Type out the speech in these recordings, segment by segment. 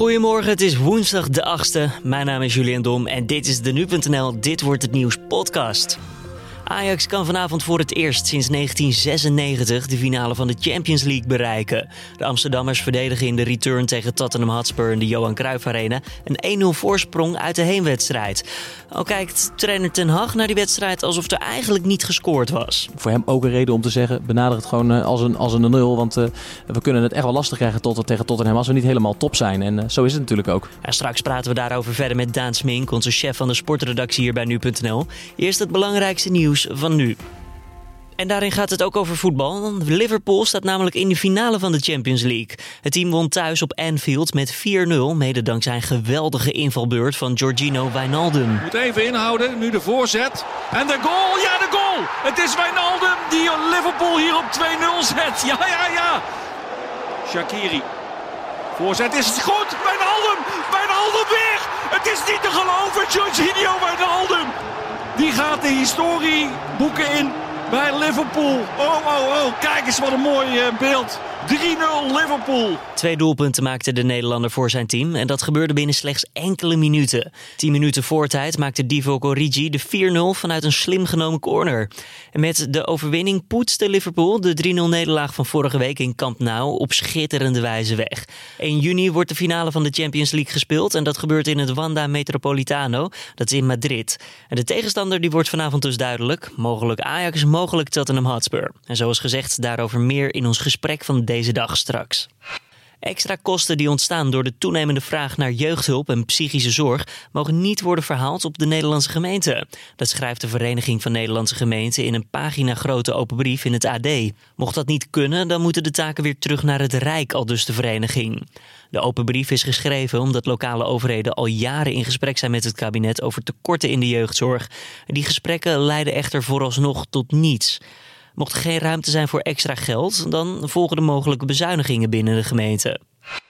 Goedemorgen, het is woensdag de 8e. Mijn naam is Julian Dom en dit is de Nu.nl Dit Wordt Het Nieuws podcast. Ajax kan vanavond voor het eerst sinds 1996 de finale van de Champions League bereiken. De Amsterdammers verdedigen in de return tegen Tottenham Hotspur in de Johan Cruijff Arena een 1-0 voorsprong uit de heenwedstrijd. Al kijkt trainer Ten Hag naar die wedstrijd alsof er eigenlijk niet gescoord was. Voor hem ook een reden om te zeggen, benader het gewoon eh, als een, als een nul. Want uh, we kunnen het echt wel lastig krijgen tot, tegen Tottenham als we niet helemaal top zijn. En uh, zo is het natuurlijk ook. Ja, straks praten we daarover verder met Daan Smink, onze chef van de sportredactie hier bij Nu.nl. Eerst het belangrijkste nieuws van nu. En daarin gaat het ook over voetbal. Liverpool staat namelijk in de finale van de Champions League. Het team won thuis op Anfield met 4-0, mede dankzij een geweldige invalbeurt van Giorgino Wijnaldum. Moet even inhouden, nu de voorzet. En de goal, ja de goal! Het is Wijnaldum die Liverpool hier op 2-0 zet. Ja, ja, ja. Shakiri. Voorzet is het goed. Wijnaldum, Wijnaldum weer. Het is niet te geloven, Jorginho Wijnaldum. Die gaat de historie boeken in bij Liverpool. Oh, oh, oh. Kijk eens wat een mooi eh, beeld. 3-0 Liverpool. Twee doelpunten maakte de Nederlander voor zijn team. En dat gebeurde binnen slechts enkele minuten. 10 minuten voor tijd maakte Divock Origi de 4-0 vanuit een slim genomen corner. En met de overwinning poetste Liverpool de 3-0 nederlaag van vorige week in Camp Nou op schitterende wijze weg. 1 juni wordt de finale van de Champions League gespeeld. En dat gebeurt in het Wanda Metropolitano. Dat is in Madrid. En de tegenstander die wordt vanavond dus duidelijk. Mogelijk Ajax, mogelijk Tottenham Hotspur. En zoals gezegd, daarover meer in ons gesprek van deze dag straks. Extra kosten die ontstaan door de toenemende vraag naar jeugdhulp en psychische zorg mogen niet worden verhaald op de Nederlandse gemeente. Dat schrijft de Vereniging van Nederlandse Gemeenten in een pagina grote open brief in het AD. Mocht dat niet kunnen, dan moeten de taken weer terug naar het Rijk, al dus de vereniging. De open brief is geschreven omdat lokale overheden al jaren in gesprek zijn met het kabinet over tekorten in de jeugdzorg. Die gesprekken leiden echter vooralsnog tot niets. Mocht er geen ruimte zijn voor extra geld, dan volgen de mogelijke bezuinigingen binnen de gemeente.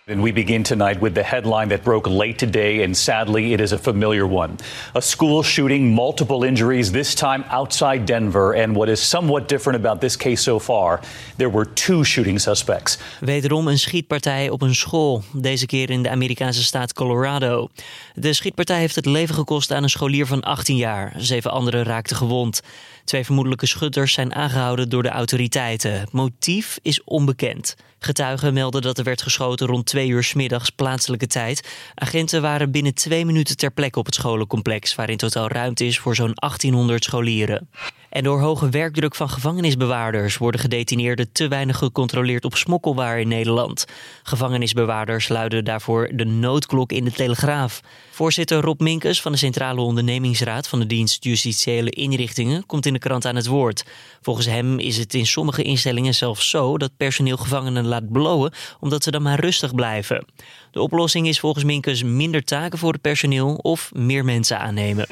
And we begin tonight with the headline that broke late today, and sadly, it is a familiar one. A school shooting, multiple injuries, this time outside Denver. And what is somewhat different about this case so far, there were two shooting suspects. Wederom een schietpartij op een school, deze keer in de Amerikaanse staat Colorado. De schietpartij heeft het leven gekost aan een scholier van 18 jaar. Zeven anderen raakten gewond. Twee vermoedelijke schutters zijn aangehouden door de autoriteiten. Motief is onbekend. Getuigen melden dat er werd geschoten rond twee uur s middags plaatselijke tijd. Agenten waren binnen twee minuten ter plekke op het scholencomplex, waar in totaal ruimte is voor zo'n 1800 scholieren. En door hoge werkdruk van gevangenisbewaarders worden gedetineerden te weinig gecontroleerd op smokkelwaar in Nederland. Gevangenisbewaarders luiden daarvoor de noodklok in de Telegraaf. Voorzitter Rob Minkes van de Centrale Ondernemingsraad van de dienst Justitiële Inrichtingen komt in de krant aan het woord. Volgens hem is het in sommige instellingen zelfs zo dat personeel gevangenen laat blowen omdat ze dan maar rustig blijven. De oplossing is volgens Minkes minder taken voor het personeel of meer mensen aannemen.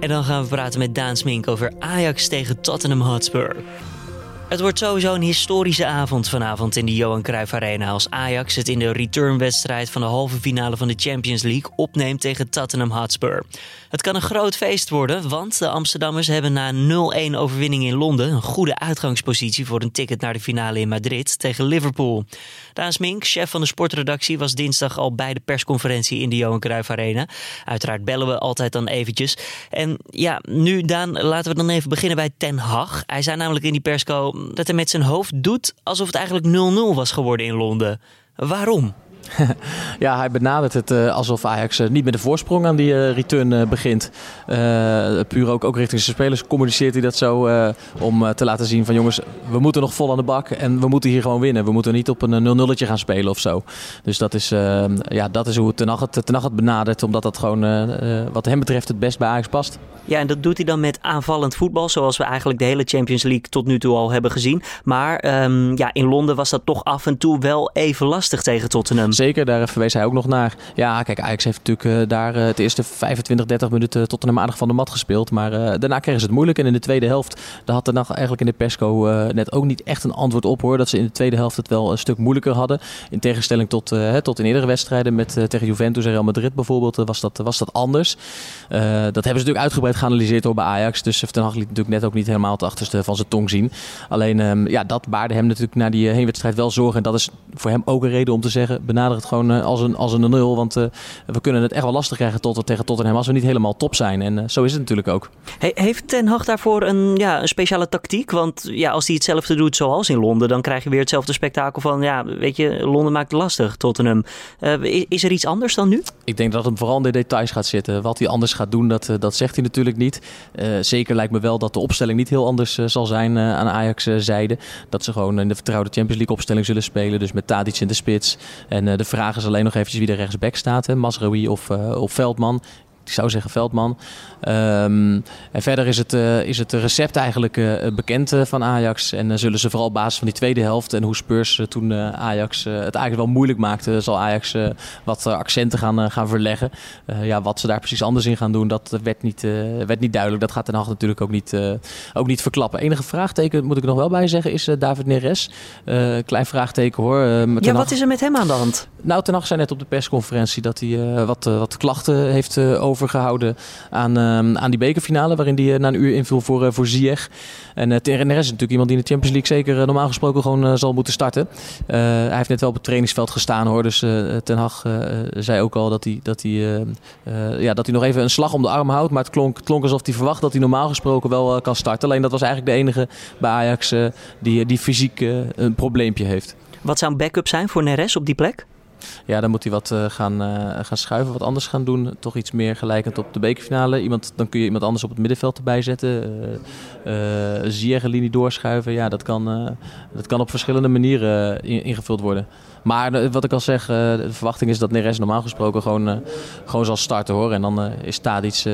En dan gaan we praten met Daan Smink over Ajax tegen Tottenham Hotspur. Het wordt sowieso een historische avond vanavond in de Johan Cruijff Arena als Ajax het in de returnwedstrijd van de halve finale van de Champions League opneemt tegen Tottenham Hotspur. Het kan een groot feest worden, want de Amsterdammers hebben na 0-1 overwinning in Londen een goede uitgangspositie voor een ticket naar de finale in Madrid tegen Liverpool. Daan Smink, chef van de sportredactie, was dinsdag al bij de persconferentie in de Johan Cruijff Arena. Uiteraard bellen we altijd dan eventjes. En ja, nu Daan, laten we dan even beginnen bij Ten Hag. Hij zei namelijk in die persco dat hij met zijn hoofd doet alsof het eigenlijk 0-0 was geworden in Londen. Waarom? ja, hij benadert het uh, alsof Ajax uh, niet met de voorsprong aan die uh, return begint. puur ook, ook richting zijn spelers communiceert hij dat zo om te laten zien van jongens, we moeten nog vol aan de bak en we moeten hier gewoon winnen. We moeten niet op een 0-0'tje gaan spelen of zo. Dus dat is, ja, dat is hoe Ten Hag het, benadert, omdat dat gewoon wat hem betreft het best bij Ajax past. Ja, en dat doet hij dan met aanvallend voetbal, zoals we eigenlijk de hele Champions League tot nu toe al hebben gezien. Maar um, ja, in Londen was dat toch af en toe wel even lastig tegen Tottenham. Zeker, daar verwees hij ook nog naar. Ja, kijk, Ajax heeft natuurlijk uh, daar uh, het eerste 25, 30 minuten Tottenham aardig van de mat gespeeld. Maar uh, daarna kregen ze het moeilijk. En in de tweede helft, daar had er nog eigenlijk in de persco net ook niet echt een antwoord op hoor. Dat ze in de tweede helft het wel een stuk moeilijker hadden. In tegenstelling tot, tot in eerdere wedstrijden met, tegen Juventus en Real Madrid bijvoorbeeld, was, dat, was dat anders. dat hebben ze natuurlijk uitgebreid geanalyseerd door bij Ajax. Dus Ten Hag liet natuurlijk net ook niet helemaal het achterste van zijn tong zien. Alleen, um, ja, dat baarde hem natuurlijk na die heenwedstrijd wel zorgen. En dat is voor hem ook een reden om te zeggen, benader het gewoon als, een, als een nul. Want we kunnen het echt wel lastig krijgen tot, tegen Tottenham als we niet helemaal top zijn. En zo is het natuurlijk ook. heeft Ten Hag daarvoor een, ja, een speciale tactiek? Want ja, als hij hetzelfde doet zoals in Londen, dan krijg je weer hetzelfde spektakel van, ja, weet je, Londen maakt het lastig, Tottenham. is er iets anders dan nu? Ik denk dat het vooral in de details gaat zitten. Wat hij anders gaat doen, dat, dat zegt hij natuurlijk niet. zeker lijkt me wel dat de opstelling niet heel anders zal zijn aan Ajax zijde. Dat ze gewoon in de vertrouwde Champions League opstelling zullen spelen. Dus met Tadic in de spits. En de vraag is alleen nog eventjes wie er rechtsback staat. Hè? Of, of Veldman ik zou zeggen Veldman. Um, en verder is het, uh, is het recept eigenlijk uh, bekend uh, van Ajax. En zullen ze vooral op basis van die tweede helft en hoe Spurs toen Ajax het eigenlijk wel moeilijk maakte, zal Ajax wat accenten gaan, gaan verleggen. ja, wat ze daar precies anders in gaan doen, dat werd niet, werd niet duidelijk. Dat gaat Ten Hag natuurlijk ook niet, ook niet verklappen. Enige vraagteken, moet ik nog wel bij zeggen, is David Neres. klein vraagteken hoor. ja, wat is er met hem aan de hand? Nou, Ten Hag zei net op de persconferentie dat hij wat, wat klachten heeft over overgehouden aan, ehm, aan die bekerfinale. Waarin hij eh, na een uur inviel voor, uh, voor Ziyech. En uh, is natuurlijk iemand die in de Champions League zeker normaal gesproken gewoon zal moeten starten. hij heeft net wel op het trainingsveld gestaan hoor. Dus Ten Hag zei ook al dat hij, dat, hij, ja, dat hij nog even een slag om de arm houdt. Maar het klonk, klonk alsof hij verwacht dat hij normaal gesproken wel kan starten. Alleen dat was eigenlijk de enige bij Ajax die, die fysiek een probleempje heeft. Wat zou een backup zijn voor Neres op die plek? Ja, dan moet hij wat uh, gaan, uh, gaan schuiven, wat anders gaan doen. Toch iets meer gelijkend op de bekerfinale. Iemand, dan kun je iemand anders op het middenveld erbij zetten. Uh, uh linie doorschuiven. Ja, dat kan, dat kan op verschillende manieren ingevuld worden. Maar wat ik al zeg, de verwachting is dat Neres normaal gesproken gewoon, gewoon zal starten hoor. En dan is Tadic,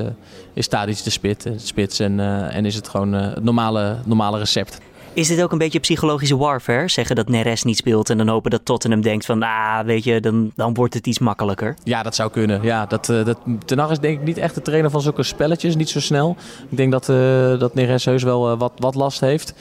is de spit, spits en, en is het gewoon het normale, normale recept. Is dit ook een beetje psychologische warfare? Zeggen dat Neres niet speelt en dan hopen dat Tottenham denkt van... ah, weet je, dan, dan wordt het iets makkelijker. Ja, dat zou kunnen. Ja, dat, uh, dat, Ten is denk ik niet echt de trainer van zulke spelletjes. Niet zo snel. Ik denk dat, uh, dat Neres heus wel uh, wat, wat last heeft.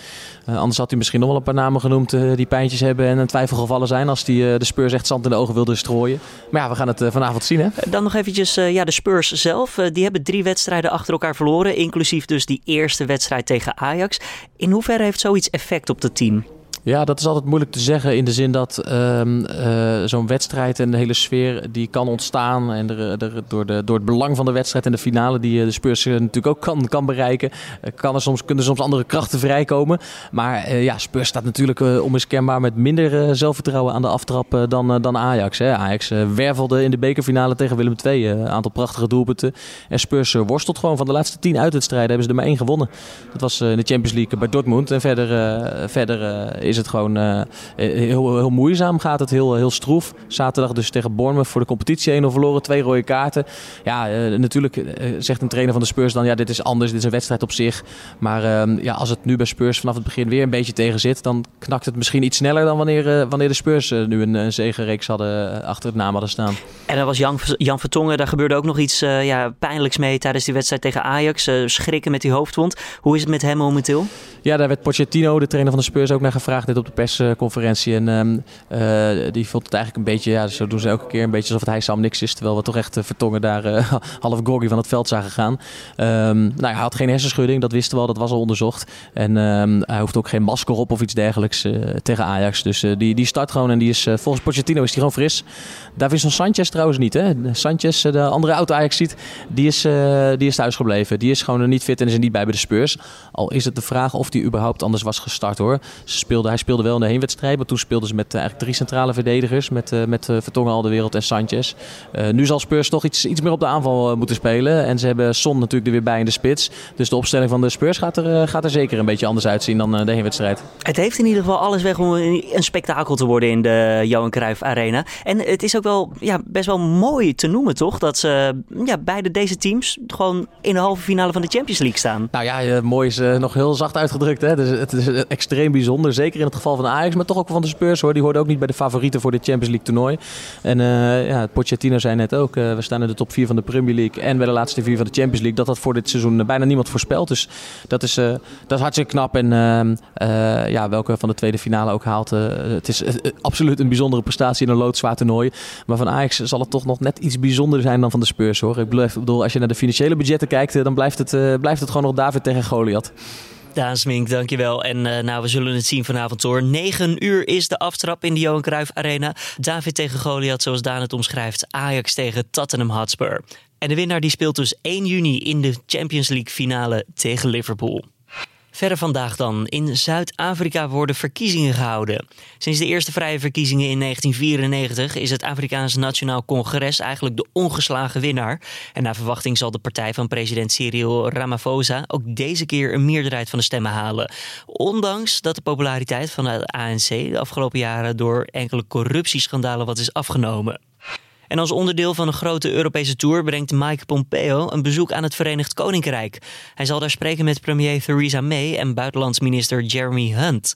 anders had hij misschien nog wel een paar namen genoemd die pijntjes hebben en een twijfelgevallen zijn als die de Spurs echt zand in de ogen wilde strooien. Maar ja, we gaan het vanavond zien hè. Dan nog eventjes ja, de Spurs zelf. die hebben drie wedstrijden achter elkaar verloren, inclusief dus die eerste wedstrijd tegen Ajax. In hoeverre heeft zoiets effect op het team? Ja, dat is altijd moeilijk te zeggen in de zin dat ehm, eh, zo'n wedstrijd en de hele sfeer die kan ontstaan. En er, door, de, door het belang van de wedstrijd en de finale die eh, de Spurs natuurlijk ook kan, kan bereiken, eh, kan er soms, kunnen soms andere krachten vrijkomen. Maar ja, Spurs staat natuurlijk onmiskenbaar met minder zelfvertrouwen aan de aftrap dan, dan Ajax. Hè. Ajax wervelde in de bekerfinale tegen Willem II een aantal prachtige doelpunten. En Spurs worstelt gewoon van de laatste tien uitwedstrijden hebben ze er maar één gewonnen. Dat was in de Champions League bij Dortmund. En verder, verder is is het gewoon uh, heel, heel moeizaam. Gaat het heel, heel stroef. Zaterdag dus tegen Bournemouth voor de competitie 1-0 verloren. Twee rode kaarten. Ja, uh, natuurlijk zegt een trainer van de Spurs dan... ja, dit is anders, dit is een wedstrijd op zich. Maar ehm, ja, als het nu bij Spurs vanaf het begin weer een beetje tegen zit... dan knakt het misschien iets sneller dan wanneer, wanneer de Spurs nu een, een zegenreeks hadden, achter het naam hadden staan. En dan was Jan, Jan Vertongen, daar gebeurde ook nog iets ja, pijnlijks mee... tijdens die wedstrijd tegen Ajax. schrikken met die hoofdwond. Hoe is het met hem momenteel? Ja, daar werd Pochettino, de trainer van de Spurs, ook naar gevraagd dit op de persconferentie. En um, uh, die vond het eigenlijk een beetje, ja, zo doen ze elke keer een beetje alsof het hij Sam niks is. Terwijl we toch echt uh, vertongen daar uh, half groggy van het veld zagen gaan. Um, nou, hij had geen hersenschudding, dat wisten we al, dat was al onderzocht. En um, hij hoeft ook geen masker op of iets dergelijks tegen Ajax. Dus die, die start gewoon en die is volgens Pochettino is die gewoon fris. Davinson Sanchez trouwens niet. Hè? Sanchez, de andere auto Ajax ziet, die is, die is thuis gebleven. Die is gewoon niet fit en is er niet bij bij de Spurs. Al is het de vraag of die überhaupt anders was gestart hoor. Ze speelde, hij speelde wel in de heenwedstrijd, maar toen speelden ze met uh, eigenlijk drie centrale verdedigers. Met, uh, met uh, Vertongen al de wereld en Sanchez. nu zal Spurs toch iets, iets meer op de aanval moeten spelen. En ze hebben Son natuurlijk er weer bij in de spits. Dus de opstelling van de Spurs gaat er, gaat er zeker een beetje anders uitzien dan de heenwedstrijd. Het heeft in ieder geval alles weg om een, een spektakel te worden in de Johan Cruijff Arena. En het is ook wel ja, best wel mooi te noemen toch? Dat ze ja, beide deze teams gewoon in de halve finale van de Champions League staan. Nou ja, mooi is nog heel zacht uitgedrukt. Hè? Dus het is extreem bijzonder. Zeker in het geval van Ajax, maar toch ook van de Spurs hoor. Die hoorden ook niet bij de favorieten voor de Champions League toernooi. En uh, ja, Pochettino zei net ook, uh, we staan in de top 4 van de Premier League en bij de laatste vier van de Champions League. Dat dat voor dit seizoen bijna niemand voorspelt. Dus dat is, uh, dat is hartstikke knap. En ja, welke van de tweede finale ook haalt. het is absoluut een bijzondere prestatie in een loodzwaar toernooi. Maar van Ajax zal het toch nog net iets bijzonder zijn dan van de Spurs hoor. Ik bedoel, als je naar de financiële budgetten kijkt, dan blijft het, blijft het gewoon nog David tegen Goliath. Daan Smink, dankjewel. En uh, nou, we zullen het zien vanavond hoor. 9 uur is de aftrap in de Johan Cruijff Arena. David tegen Goliath, zoals Daan het omschrijft. Ajax tegen Tottenham Hotspur. En de winnaar die speelt dus 1 juni in de Champions League finale tegen Liverpool. Verder vandaag dan. In Zuid-Afrika worden verkiezingen gehouden. Sinds de eerste vrije verkiezingen in 1994 is het Afrikaanse Nationaal Congres eigenlijk de ongeslagen winnaar. En naar verwachting zal de partij van president Cyril Ramaphosa ook deze keer een meerderheid van de stemmen halen. Ondanks dat de populariteit van het ANC de afgelopen jaren door enkele corruptieschandalen wat is afgenomen. En als onderdeel van een grote Europese tour brengt Mike Pompeo een bezoek aan het Verenigd Koninkrijk. Hij zal daar spreken met premier Theresa May en buitenlandsminister Jeremy Hunt.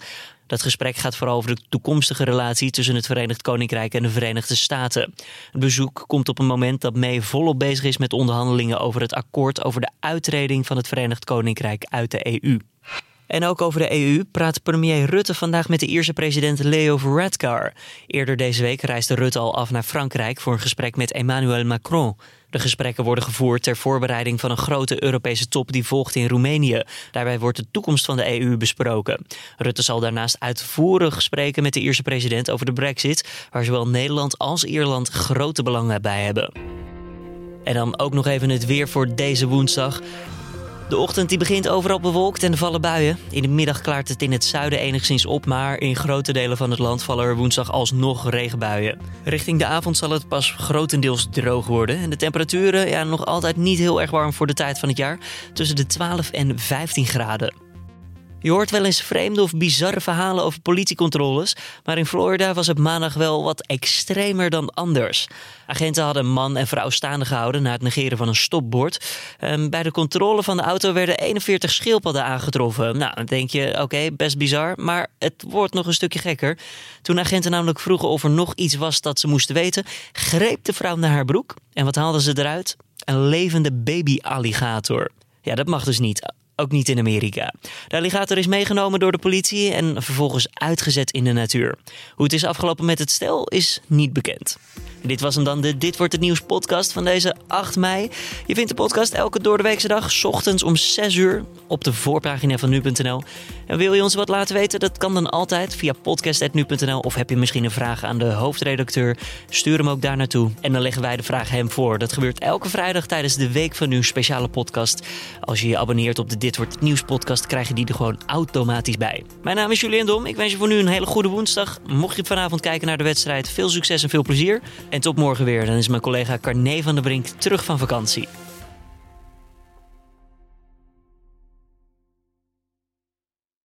Dat gesprek gaat vooral over de toekomstige relatie tussen het Verenigd Koninkrijk en de Verenigde Staten. Het bezoek komt op een moment dat May volop bezig is met onderhandelingen over het akkoord over de uittreding van het Verenigd Koninkrijk uit de EU. En ook over de EU praat premier Rutte vandaag met de Ierse president Leo Varadkar. Eerder deze week reisde Rutte al af naar Frankrijk voor een gesprek met Emmanuel Macron. De gesprekken worden gevoerd ter voorbereiding van een grote Europese top die volgt in Roemenië. Daarbij wordt de toekomst van de EU besproken. Rutte zal daarnaast uitvoerig spreken met de Ierse president over de Brexit, waar zowel Nederland als Ierland grote belangen bij hebben. En dan ook nog even het weer voor deze woensdag. De ochtend die begint overal bewolkt en er vallen buien. In de middag klaart het in het zuiden enigszins op, maar in grote delen van het land vallen er woensdag alsnog regenbuien. Richting de avond zal het pas grotendeels droog worden en de temperaturen ja, nog altijd niet heel erg warm voor de tijd van het jaar, tussen de 12 en 15 graden. Je hoort wel eens vreemde of bizarre verhalen over politiecontroles, maar in Florida was het maandag wel wat extremer dan anders. Agenten hadden man en vrouw staande gehouden na het negeren van een stopbord. Ehm, bij de controle van de auto werden 41 schildpadden aangetroffen. Nou, dan denk je, oké, best bizar, maar het wordt nog een stukje gekker. Toen agenten namelijk vroegen of er nog iets was dat ze moesten weten, greep de vrouw naar haar broek. En wat haalden ze eruit? Een levende baby-alligator. Ja, dat mag dus niet. Ook niet in Amerika. De alligator is meegenomen door de politie en vervolgens uitgezet in de natuur. Hoe het is afgelopen met het stel is niet bekend. Dit was hem dan, de Dit Wordt Het Nieuws podcast van deze 8 mei. Je vindt de podcast elke doordeweekse dag, ochtends om 6 uur, op de voorpagina van nu.nl. En wil je ons wat laten weten? Dat kan dan altijd via podcast.nu.nl. Of heb je misschien een vraag aan de hoofdredacteur? Stuur hem ook daar naartoe. En dan leggen wij de vraag hem voor. Dat gebeurt elke vrijdag tijdens de Week van Nu speciale podcast. Als je je abonneert op de Dit Wordt Het Nieuws podcast, krijg je die er gewoon automatisch bij. Mijn naam is Julian Dom. Ik wens je voor nu een hele goede woensdag. Mocht je vanavond kijken naar de wedstrijd, veel succes en veel plezier. En tot morgen weer. Dan is mijn collega Carne van der Brink terug van vakantie.